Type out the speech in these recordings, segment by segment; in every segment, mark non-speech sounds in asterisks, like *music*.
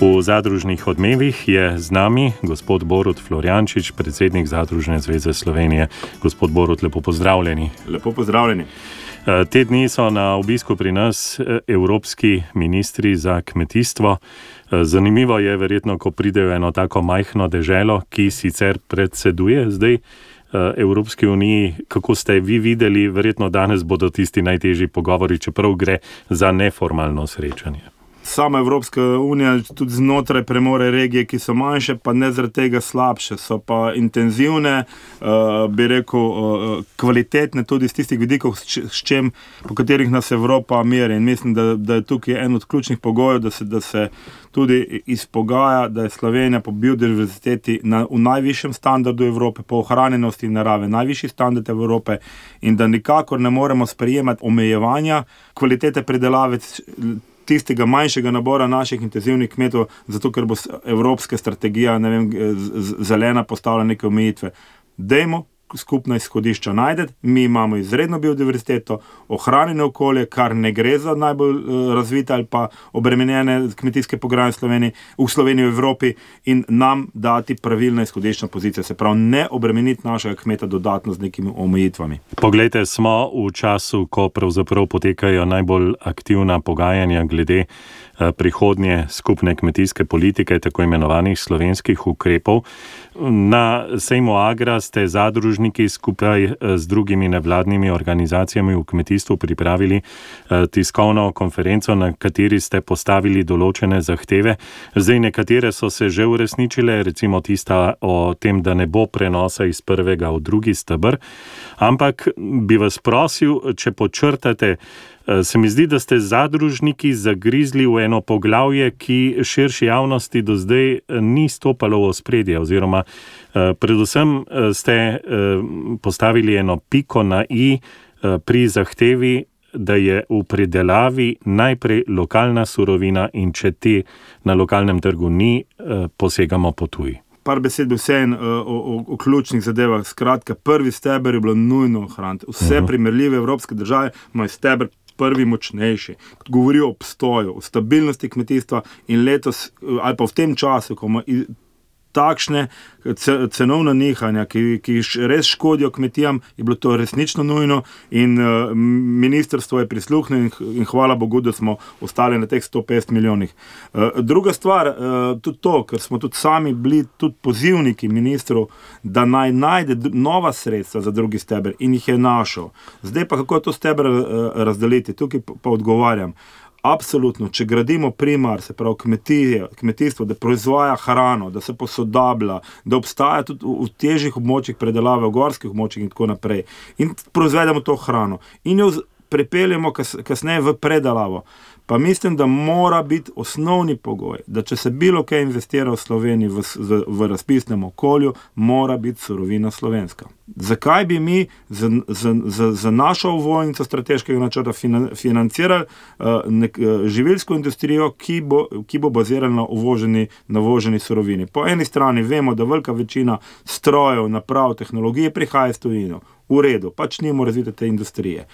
V zadružnih odmevih je z nami gospod Borut Floriančič, predsednik Zadružne zveze Slovenije. Gospod Borut, lepo pozdravljeni. Lepo pozdravljeni. Eh, te dni so na obisku pri nas eh, evropski ministri za kmetijstvo. Eh, zanimivo je verjetno, ko pridejo eno tako majhno deželo, ki sicer predseduje zdaj. Evropski uniji, kako ste vi videli, verjetno danes bodo tisti najtežji pogovori, čeprav gre za neformalno srečanje sama Evropska unija tudi znotraj premore regije, ki so manjše, pa ne zaradi tega slabše, so pa intenzivne, uh, bi rekel, uh, kvalitetne tudi iz tistih vidikov, s čem, po katerih nas Evropa meri. In mislim, da, da je tukaj en od ključnih pogojev, da se, da se tudi izpogaja, da je Slovenija po biodiverziteti na, v najvišjem standardu Evrope, po ohranjenosti narave, najvišji standard Evrope in da nikakor ne moremo sprejemati omejevanja kvalitete predelave tistega manjšega nabora naših intenzivnih kmetov, zato ker bo evropska strategija, ne vem, zelena postavila neke omejitve. Dajmo skupna izhodišča najdete. Mi imamo izredno biodiverziteto, ohranjeno okolje, kar ne gre za najbolj uh, razvite ali pa obremenjene kmetijske programe v Sloveniji, v Sloveniji, v Evropi in nam dati pravilna izhodiščna pozicija. Se pravi, ne obremeniti našega kmeta dodatno z nekimi omejitvami. Poglejte, smo v času, ko pravzaprav potekajo najbolj aktivna pogajanja glede Eh, prihodnje skupne kmetijske politike, tako imenovanih slovenskih ukrepov. Na sejmu Agra ste zadružniki skupaj eh, z drugimi nevladnimi organizacijami v kmetijstvu pripravili eh, tiskovno konferenco, na kateri ste postavili določene zahteve. Zdaj nekatere so se že uresničile, recimo tista o tem, da ne bo prenosa iz prvega v drugi stebr. Ampak bi vas prosil, če počrtate, Eh, se mi zdi, da ste zadružniki zagrizli v eno poglavje, ki širši javnosti do zdaj eh, ni stopalo v spredje, oziroma eh, predvsem ste postavili eno piko na i pri zahtevi, da je v predelavi najprej lokalna surovina in če te na lokalnem trgu ni, posegamo po tuji. Par besed vseeno o, o, o ključnih zadevah. Skratka, prvi steber je bilo nujno ohraniti. Vse uh mhm. -huh. primerljive evropske države imajo steber prvi močnejši, govori o obstoju, o stabilnosti kmetijstva in letos, ali pa v tem času, ko ima takšne cenovne nihanja, ki, ki res škodijo kmetijam, je bilo to resnično nujno in uh, ministrstvo je prisluhnilo in, in hvala Bogu, da smo ostali na teh 150 milijonih. Uh, druga stvar, uh, tudi to, ker smo tudi sami bili tudi pozivniki ministrov, da naj najde nova sredstva za drugi steber in jih je našel. Zdaj pa kako to steber uh, razdeliti, tukaj pa, odgovarjam. Absolutno, če gradimo primar, se pravi kmetije, kmetijstvo, da proizvaja hrano, da se posodablja, da obstaja tudi v, v težjih območjih predelave, v gorskih območjih in tako naprej, in proizvedemo to hrano in jo pripeljemo kas, kasneje v predelavo. Pa mislim, da mora biti osnovni pogoj, da če se bilo kaj investira v Sloveniji v, v, v razpisnem okolju, mora biti surovina slovenska. Zakaj bi mi za, za, za, za našo vojnico strateškega načrta financirali uh, nek, uh, živilsko industrijo, ki bo, ki bo bazirana na uvoženi, na uvoženi surovini? Po eni strani vemo, da velika večina strojev, naprav, tehnologije prihaja iz tujino. V redu, pač nimo razvite te industrije.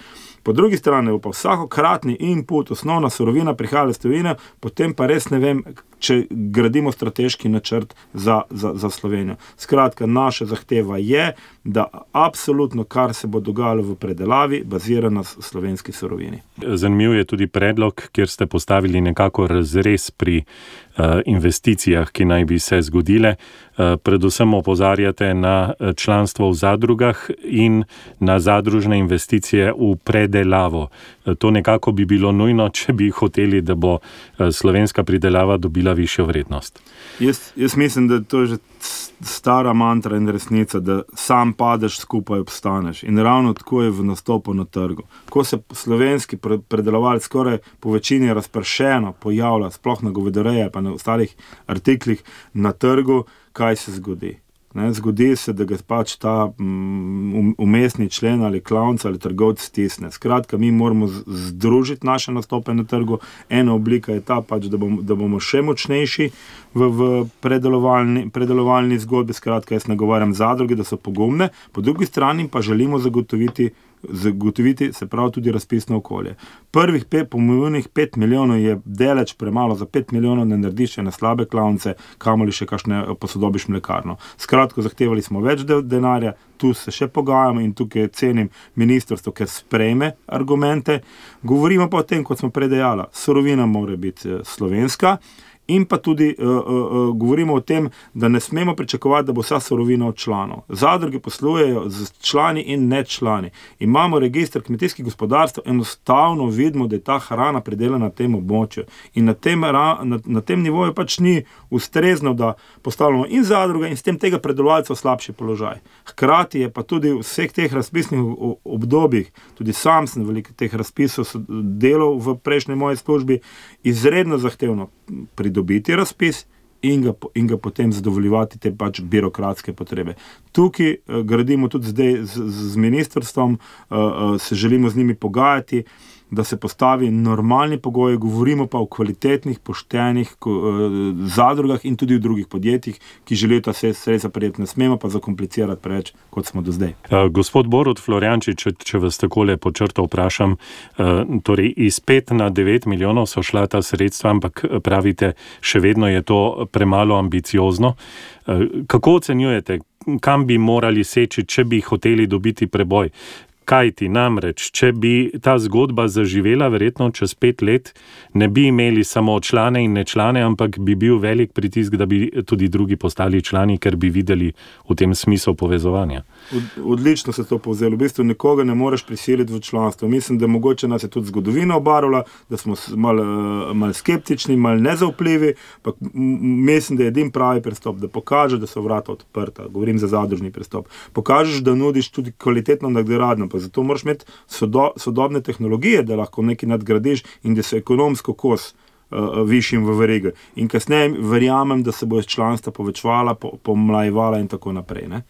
Po drugi strani pa vsakokratni input, osnovna surovina prihaja iz tujine, potem pa res ne vem, če gradimo strateški načrt za, za, za Slovenijo. Skratka, naša zahteva je, da absolutno, kar se bo dogajalo v predelavi, bazira na slovenski surovini. Zanimiv je tudi predlog, kjer ste postavili nekako razrez pri investicijah, ki naj bi se zgodile. Uh, predvsem opozarjate na eh, članstvo v zadrugah in na zadružne investicije v predelavo. To nekako bi bilo nujno, če bi hoteli, da bo slovenska pridelava dobila višjo vrednost. Jaz, jaz mislim, da to je že stara mantra in resnica, da sam padeš skupaj, obstaneš. In ravno tako je v nastopu na trgu. Ko se slovenski predelovalec skoraj po večini razpršeno pojavlja, sploh na govedoreje, pa na ostalih artiklih na trgu, kaj se zgodi. Ne, zgodi se, da ga pač ta mm, umestni člen ali klavnic ali trgovec stisne. Skratka, mi moramo združiti naše nastope na trgu. Ena oblika je ta, pač, da, bom, da bomo še močnejši v, v predelovalni, predelovalni zgodbi. Skratka, jaz nagovarjam zadruge, da so pogumne, po drugi strani pa želimo zagotoviti zagotoviti se pravi tudi razpisno okolje. Prvih pet, pomembnih pet milijonov je deleč premalo, za pet milijonov ne narediš še na slabe klavnice, kamoli še kakšne posodobiš mlekarno. Skratko, zahtevali smo več denarja, tu se še pogajamo in tukaj cenim ministrstvo, ker sprejme argumente. Govorimo pa o tem, kot smo predejali, surovina mora biti eh, slovenska. In pa tudi uh, uh, uh, govorimo o tem, da ne smemo pričakovati, da bo vsa sorovina od članov. Zadruge poslujejo z člani in ne člani. Imamo registr kmetijskih gospodarstv, enostavno vidimo, da je ta hrana predelana na tem območju. In na tem, na, na tem nivoju pač ni ustrezno, da postavljamo in zadruge in s tem tega predelovalca v slabši položaj. Hkrati je pa tudi v vseh teh razpisnih obdobjih, tudi sam sem veliko teh razpisov delal v prejšnji moji službi, izredno zahtevno pridobiti razpis in ga, in ga potem zadovoljevati te pač birokratske potrebe. Tukaj uh, gradimo tudi zdaj z, z ministrstvom, uh, uh, se želimo z njimi pogajati. Uh, da se postavi normalni pogoji, govorimo pa o kvalitetnih, poštenih eh, zadrugah in tudi v drugih podjetjih, ki želijo ta sredstva prijeti. Ne smemo pa zakomplicirati preveč, kot smo do zdaj. Uh, gospod Borod Florianči, če, če vas tako lepo črto vprašam, uh, torej iz 5 na 9 milijonov so šla ta sredstva, ampak pravite, še vedno je to premalo ambiciozno. Kako ocenjujete? Kam bi morali seči, če bi hoteli dobiti preboj? Kaj ti namreč, če bi ta zgodba zaživela, verjetno čez pet let, ne bi imeli samo člane in ne člane, ampak bi bil velik pritisk, da bi tudi drugi postali člani, ker bi videli v tem smislu povezovanja. Odlično se to povzelo. V bistvu nikoga ne moreš prisiliti v članstvo. Mislim, da mogoče nas je tudi zgodovina obarvala, da smo malo eh, mal skeptični, malo nezaupljivi. Mislim, da je edin pravi pristop, da pokažeš, da so vrata odprta. Govorim za zadružni pristop. Pokažeš, da nudiš tudi kvalitetno nagradno pa zato moraš imeti sodo, sodobne tehnologije, da lahko nekaj nadgradiš in da se ekonomsko kos uh, višjim v verigi. In kasneje verjamem, da se bo članstva povečevala, pomlajevala in tako naprej. Ne?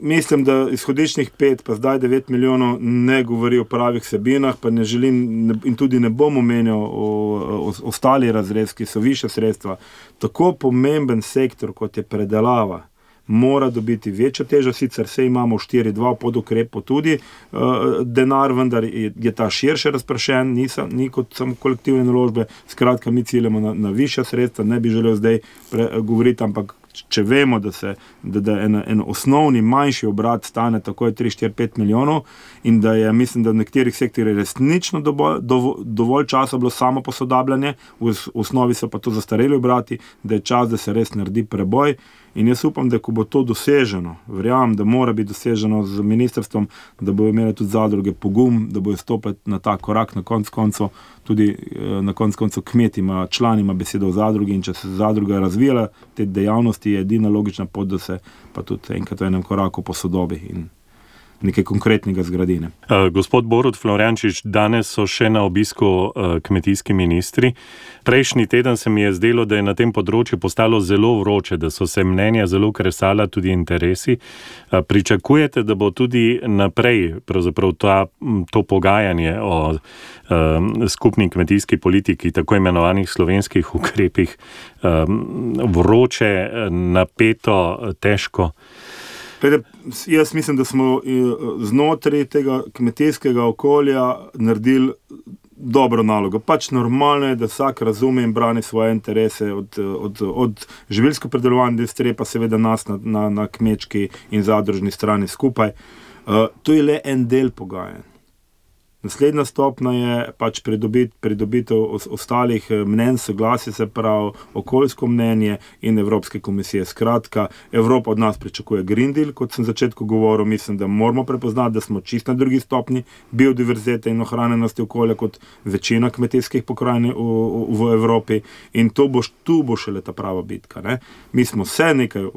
Mislim, da izhodiščnih pet, pa zdaj devet milijonov, ne govori o pravih sebinah, pa ne želim ne, in tudi ne bom omenjal o, o, o ostali razrez, ki so više sredstva. Tako pomemben sektor, kot je predelava, mora dobiti večjo težo, sicer vse imamo 4-2 pod ukrepo tudi uh, denar, vendar je, je ta širše razpršen, ni, ni kot samo kolektivne naložbe. Skratka, mi ciljamo na, na višja sredstva, ne bi želel zdaj pre, govoriti, ampak če vemo, da, se, da, da en, en osnovni manjši obrat stane tako 3-4-5 milijonov in da je, mislim, da v nekaterih sektorjih resnično dovolj, dovolj časa bilo samo posodabljanje, v osnovi so pa to zastareli obrati, da je čas, da se res naredi preboj. In jaz upam, da ko bo to doseženo, verjamem, da mora biti doseženo z ministrstvom, da bodo imeli tudi zadruge pogum, da bodo stopili na ta korak, na koncu koncev, tudi eh, na koncu koncev kmetima, članima besedo v zadrugi. In če se zadruga razvija, te dejavnosti je edina logična pot, da se pa tudi enkrat v enem koraku posodobi. In nekaj konkretnega zgradine. Uh, gospod Borod Floriančič, danes so še na obisku uh, kmetijski ministri. Prejšnji teden se mi je zdelo, da je na tem področju postalo zelo vroče, da so se mnenja zelo kresala, tudi interesi. Uh, pričakujete, da bo tudi naprej ta, to pogajanje o uh, skupni kmetijski politiki, tako imenovanih slovenskih ukrepih, um, vroče, napeto, težko? Pede, jaz mislim, da smo eh, znotraj tega kmetijskega okolja naredili dobro nalogo. Pač normalno je, da vsak razume in brani svoje interese, od, od, od živilsko predelovanja industrije, pa seveda nas na, na, na kmečki in zadružni strani skupaj. Uh, to je le en del pogajanja. Naslednja stopnja je pač pridobit, pridobitev ostalih eh, mnen, soglasje, se pravi okoljsko mnenje in Evropske komisije. Skratka, Evropa od nas pričakuje Green Deal, kot sem začetku govoril, mislim, da moramo prepoznati, da smo čist na drugi stopni biodiverzete in ohranjenosti okolja kot večina kmetijskih pokrajin v, v, v Evropi in to bo, tu bo šele ta prava bitka. Ne? Mi smo se nekaj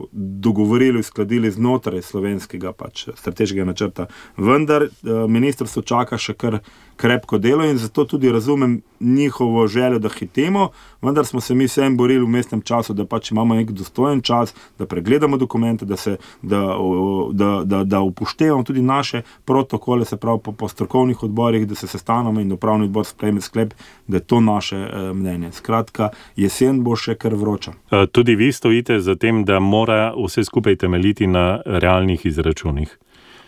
dogovorili, uskladili znotraj slovenskega pač, strateškega načrta, vendar eh, ministrstvo čaka še kar kar krepko delo in zato tudi razumem njihovo željo, da hitimo, vendar smo se mi vsem borili v mestnem času, da pač imamo nek dostojen čas, da pregledamo dokumente, da, se, da, da, da, da upoštevamo tudi naše protokole, se pravi po, po strokovnih odborih, da se sestanemo in upravni odbor sprejme sklep, da je to naše e, mnenje. Skratka, jesen bo še kar vroča. Eh, tudi vi stojite za tem, da mora vse skupaj temeljiti na realnih izračunih.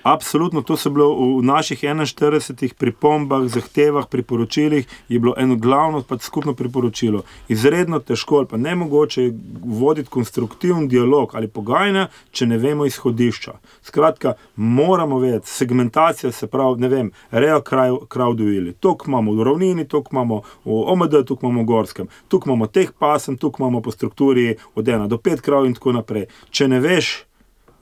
Absolutno, to so bilo v naših 41 pripombah, zahtevah, priporočilih, je bilo eno glavno pač skupno priporočilo. Izredno težko ali pa ne mogoče voditi konstruktiven dialog ali pogajanja, če ne vemo izhodišča. Skratka, moramo vedeti, segmentacija se pravi, ne vem, rejo krav dojili. Tuk imamo v ravnini, tuk imamo v OMD, tuk imamo v Gorskem, tuk imamo teh pasem, tuk imamo po strukturi od 1 do 5 krav in tako naprej. Če ne veš,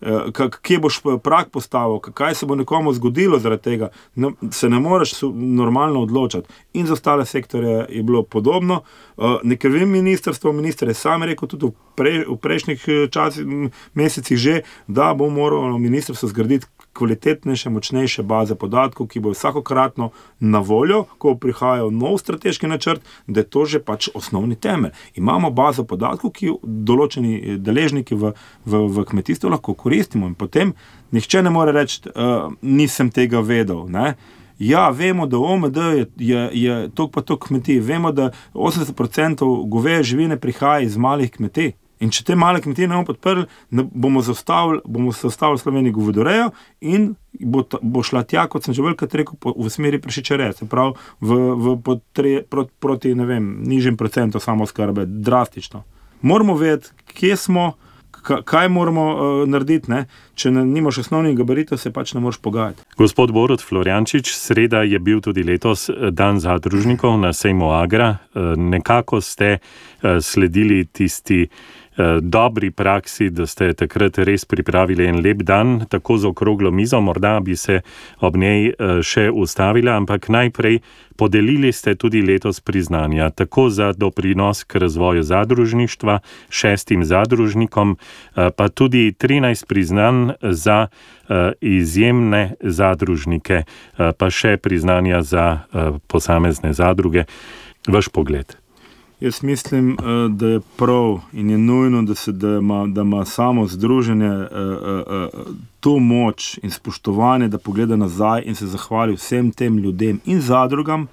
Eh, kje boš prak postavil, kaj se bo nekomu zgodilo zaradi tega, ne, se ne moreš normalno odločiti. In za ostale sektore je bilo podobno. Eh, Nekaj vem, ministrstvo, minister je sam rekel tudi v, pre, v prejšnjih eh, časih, mesecih že, da bo moralo ministrstvo zgraditi kvalitetnejše, močnejše baze podatkov, ki bo vsakokratno na voljo, ko prihajajo nov strateški načrt, da je to že pač osnovni temelj. Imamo bazo podatkov, ki določeni deležniki v, v, v kmetijstvu lahko koristimo in potem nihče ne more reči, uh, nisem tega vedel. Ne? Ja, vemo, da OMD je, je, je tok pa tok kmetij, vemo, da 80% goveje živine prihaja iz malih kmetij. In če te male kmetije ne bomo podprli, bomo bomo zaustavili Slovenijo govedorejo in bo, bo šla tja, kot sem že velikokrat rekel, po, v smeri prešičere, se pravi v, v potre, proti, proti vem, nižjim procentom samo skrbe, drastično. Moramo vedeti, kje smo, kaj moramo uh, narediti. Ne? Če nimaš osnovnih gabaritov, se pač ne moreš pogajati. Gospod Borod Floriančič, sreda je bil tudi letos eh, dan zadružnikov na Sejmu Agra. Uh, nekako ste sledili tisti. Eh, dobri praksi, da ste takrat res pripravili en lep dan, tako z okroglo mizo, morda bi se ob njej eh, še ustavila, ampak najprej podelili ste tudi letos priznanja, tako za doprinos k razvoju zadružništva, šestim zadružnikom, eh, pa tudi 13 priznanj za izjemne zadružnike, pa še priznanja za posamezne zadruge. Vaš pogled. Jaz mislim, eh, da je prav in je nujno, da, se, da, ima, da ima samo združenje uh, uh, to moč in spoštovanje, da pogleda nazaj in se zahvali vsem tem ljudem in zadrugam,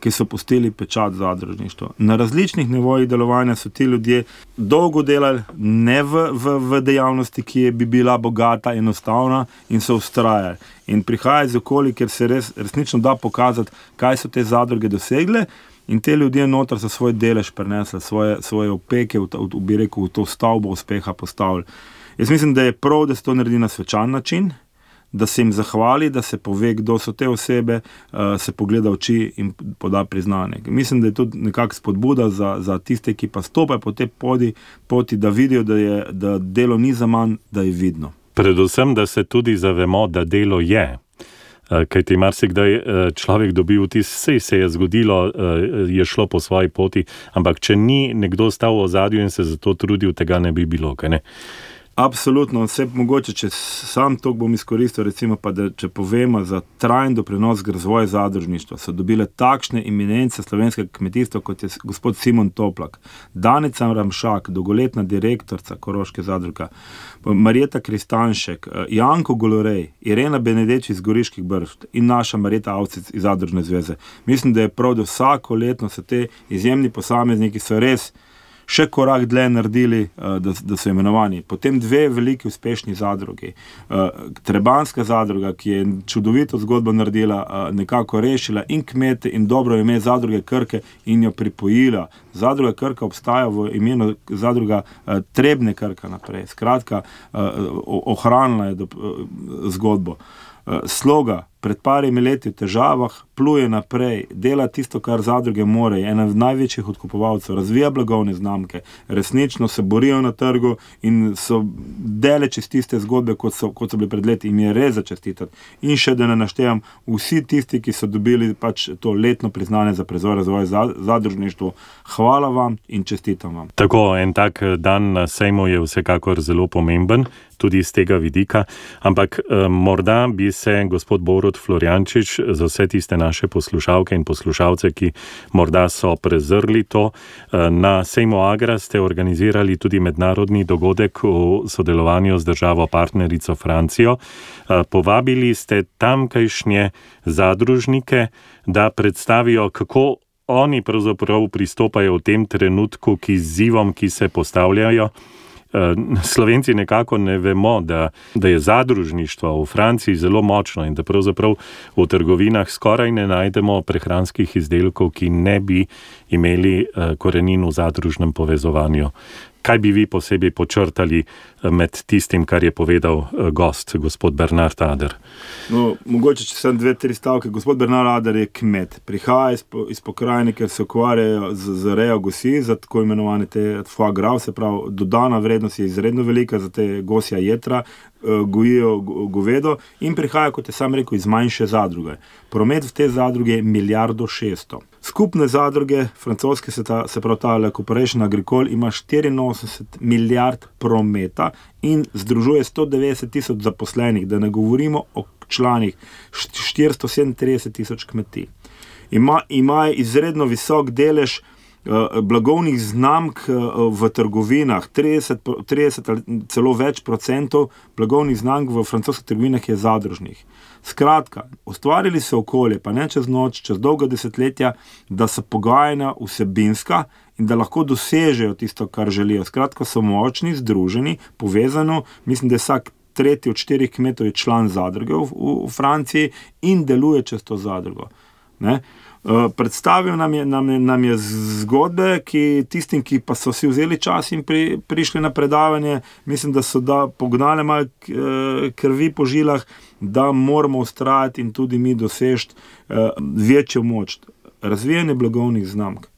ki so postili pečat zadružništva. Na različnih nivojih delovanja so ti ljudje dolgo delali, ne v, v, v dejavnosti, ki je bi bila bogata, enostavna in so ustrajali. In prihaja iz okolja, kjer se res, resnično da pokazati, kaj so te zadruge dosegle. In te ljudje noter za svoj delež prenesli, svoje, svoje opeke, v, v, v, rekel, v to stavbo uspeha postavili. Jaz mislim, da je prav, da se to naredi na svečan način, da se jim zahvali, da se pove, kdo so te osebe, uh, se pogleda v oči in poda priznanje. Mislim, da je to nekakšna spodbuda za, za tiste, ki pa stopajo po tej poti, poti, da vidijo, da, je, da delo ni za manj, da je vidno. Predvsem, da se tudi zavemo, da delo je. Eh, Kaj ti marsikdaj eh, človek dobi vtis, vse se je zgodilo, eh, je šlo po svoji poti, ampak če ni nekdo stal v zadju in se za to trudil, tega ne bi bilo. Absolutno, vse mogoče, če sam to bom izkoristil, recimo pa, da če povemo za trajen doprinos k razvoju zadružništva, so dobile takšne iminence slovenskega kmetijstva, kot je gospod Simon Toplak, Danica Ramšak, dolgoletna direktorica Koroške zadruge, Marjeta Kristanšek, Janko Golorej, Irena Benedeč iz Goriških bršt in naša Marjeta Avcic iz Zadružne zveze. Mislim, da je prav, da vsako leto so te izjemni posamezniki, so res še korak dlje naredili, eh, da, da so imenovani. Potem dve veliki uspešni zadrugi. Eh, Trebanska zadruga, ki je čudovito zgodbo naredila, eh, nekako rešila in kmete in dobro ime zadruge Krke in jo pripojila. Zadruga Krka obstaja v imenu zadruga Trebne Krka naprej. Skratka, ohranila je zgodbo. Sloga pred parimi leti v težavah, pluje naprej, dela tisto, kar zadruge more, je ena največjih odkupovalcev, razvija blagovne znamke, resnično se borijo na trgu in so deleč iz tiste zgodbe, kot so, kot so bili pred leti, in je res začestitati. In še da ne naštejem, vsi tisti, ki so dobili pač to letno priznanje za prezor razvoja zadružništva, hvala vam in čestitam vam. Tako en tak dan na sejmu je vsekakor zelo pomemben. Tudi iz tega vidika, ampak eh, morda bi se gospod Borod Floriančič, za vse tiste naše poslušalke in poslušalce, ki morda so prezrli to. Eh, na Sejmu Agra ste organizirali tudi mednarodni dogodek v sodelovanju z državo partnerico Francijo. Eh, povabili ste tamkajšnje zadružnike, da predstavijo, kako oni pravzaprav pristopajo v tem trenutku k izzivom, ki se postavljajo. Slovenci nekako ne vemo, da, da je zadružništvo v Franciji zelo močno in da pravzaprav v trgovinah skoraj ne najdemo prehranskih izdelkov, ki ne bi imeli korenin v zadružnem povezovanju. Kaj bi vi posebej počrtali eh, med tistim, kar je povedal eh, gost, gospod Bernard Ader? No, mogoče, če sem dve, tri stavke. Gospod Bernard Ader je kmet, prihaja iz, iz pokrajine, ker se ukvarjajo z, z rejo gosi, za tako imenovane te foie gras, se pravi, dodana vrednost je izredno velika za te gosja jedra, Eh, gojijo govedo in prihaja, kot je sam rekel, iz manjše zadruge. Promet v te zadruge je milijardo šeststo. Skupne zadruge, francoske, se, ta, se pravi, ta Le Corporation Agricole, ima 84 milijard prometa in združuje 190 tisoč zaposlenih, da ne govorimo o članih 437 tisoč kmetij. Ima, ima izredno visok delež Eh, blagovnih znamk eh, v trgovinah, 30, 30 ali celo več procentov blagovnih znamk v francoskih trgovinah je zadružnih. Skratka, ustvarili so okolje, pa ne čez noč, čez dolga desetletja, da so pogajanja vsebinska in da lahko dosežejo tisto, kar želijo. Skratka, so močni, združeni, povezani. Mislim, da je vsak tretji od štirih kmetov član zadruge v, v, v Franciji in deluje čez to zadrugo. Ne? Eh, predstavil nam je, nam, je, nam je zgodbe, ki tistim, ki pa so si vzeli čas in pri, prišli na predavanje, mislim, da so da pognale malo eh, krvi po žilah, da moramo ustrajati in tudi mi doseči uh, večjo moč. Razvijanje blagovnih znamk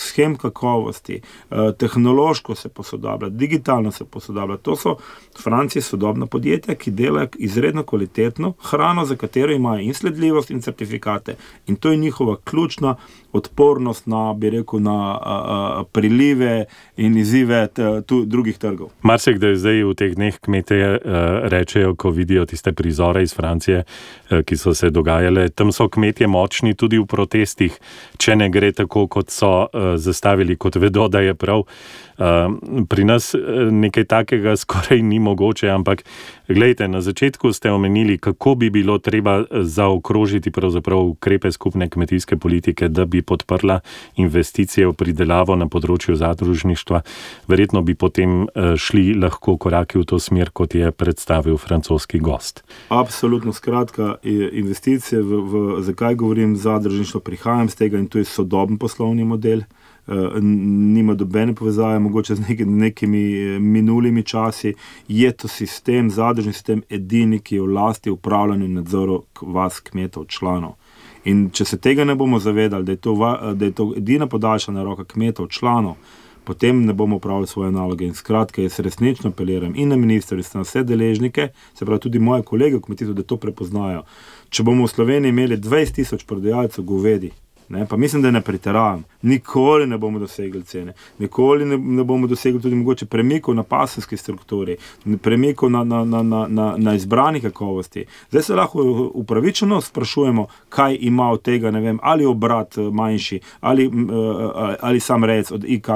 schem kakovosti, eh, tehnološko se posodablja, digitalno se posodablja. To so Francije sodobna podjetja, ki delajo izredno kvalitetno hrano, za katero imajo in sledljivost, in certifikate. In to je njihova ključna odpornost na, bi rekel, na a, a, prilive in izzive t, tu, drugih trgov. Marsik, da je zdaj v teh dneh kmete uh, rečejo, ko vidijo tiste prizore iz Francije, uh, ki so se dogajale, tam so kmetje močni tudi v protestih, če ne gre tako, kot so zastavili, kot vedo, da je prav. Uh, pri nas nekaj takega *laughs* skoraj ni mogoče, ampak gledajte, na začetku ste omenili, kako bi bilo treba zaokrožiti ukrepe skupne kmetijske politike, da bi podprla investicije v pridelavo na področju zadružništva, verjetno bi potem eh, šli lahko koraki v to smer, kot je predstavil francoski gost. Absolutno, skratka, investicije, v, v, zakaj govorim zadružništvo, prihajam z tega in to je sodoben poslovni model. Uh, nima dobene povezave, mogoče z nekimi, nekimi eh, minulimi časi, je to sistem, zadržni sistem, edini, ki je v lasti upravljanja in nadzoru vas, kmetov, članov. In če se tega ne bomo zavedali, da je to, da je to edina podaljšana roka kmetov, članov, potem ne bomo upravljali svoje naloge. In skratka, jaz resnično apeliram in na ministrstvo, in na vse deležnike, se pravi tudi moje kolege v kmetijstvu, da to prepoznajo. Če bomo v Sloveniji imeli 20 tisoč prodajalcev govedi, Ne, pa mislim, da ne pretiravam. Nikoli ne bomo dosegli cene, nikoli ne, ne bomo dosegli tudi mogoče premikov na pasenski strukturi, premikov na, na, na, na, na, na izbrani kakovosti. Zdaj se lahko upravičeno sprašujemo, kaj ima od tega, ne vem, ali obrat eh, manjši, ali, eh, ali sam rec od IK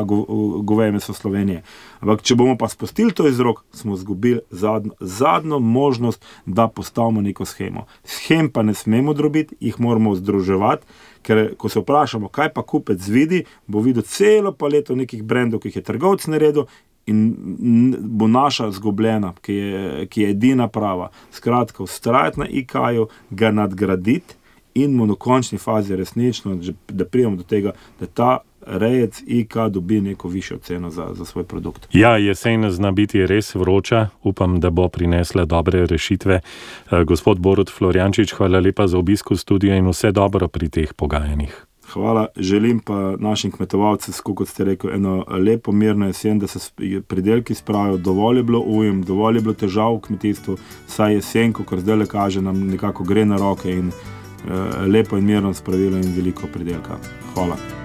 goveje meso Slovenije. Ampak, če bomo pa spustili to iz rok, smo izgubili zadnjo, zadnjo možnost, da postavimo neko schemo. Schem pa ne smemo drobiti, jih moramo združevati. Ker, ko se vprašamo, kaj pa kupec vidi, bo videl celo paleto nekih brendov, ki jih je trgovec naredil. In bo naša zgobljena, ki je, ki je edina prava. Skratka, ustrajati na IKJ-u, ga nadgraditi in mu v končni fazi resnično, da pridemo do tega, da ta rejec IK dobi neko višjo ceno za, za svoj produkt. Ja, jesen zna biti res vroča, upam, da bo prinesla dobre rešitve. Eh, gospod Borod Floriančič, hvala lepa za obisk v studiu in vse dobro pri teh pogajanjih. Hvala, želim pa našim kmetovalcem, kot ste rekli, eno lepo, mirno jesen, da se pridelki spravijo. Dovolj je bilo ujem, dovolj je bilo težav v kmetijstvu, saj jesen, kot zdaj le kaže, nam nekako gre na roke in uh, lepo in mirno spravilo in veliko pridelka. Hvala.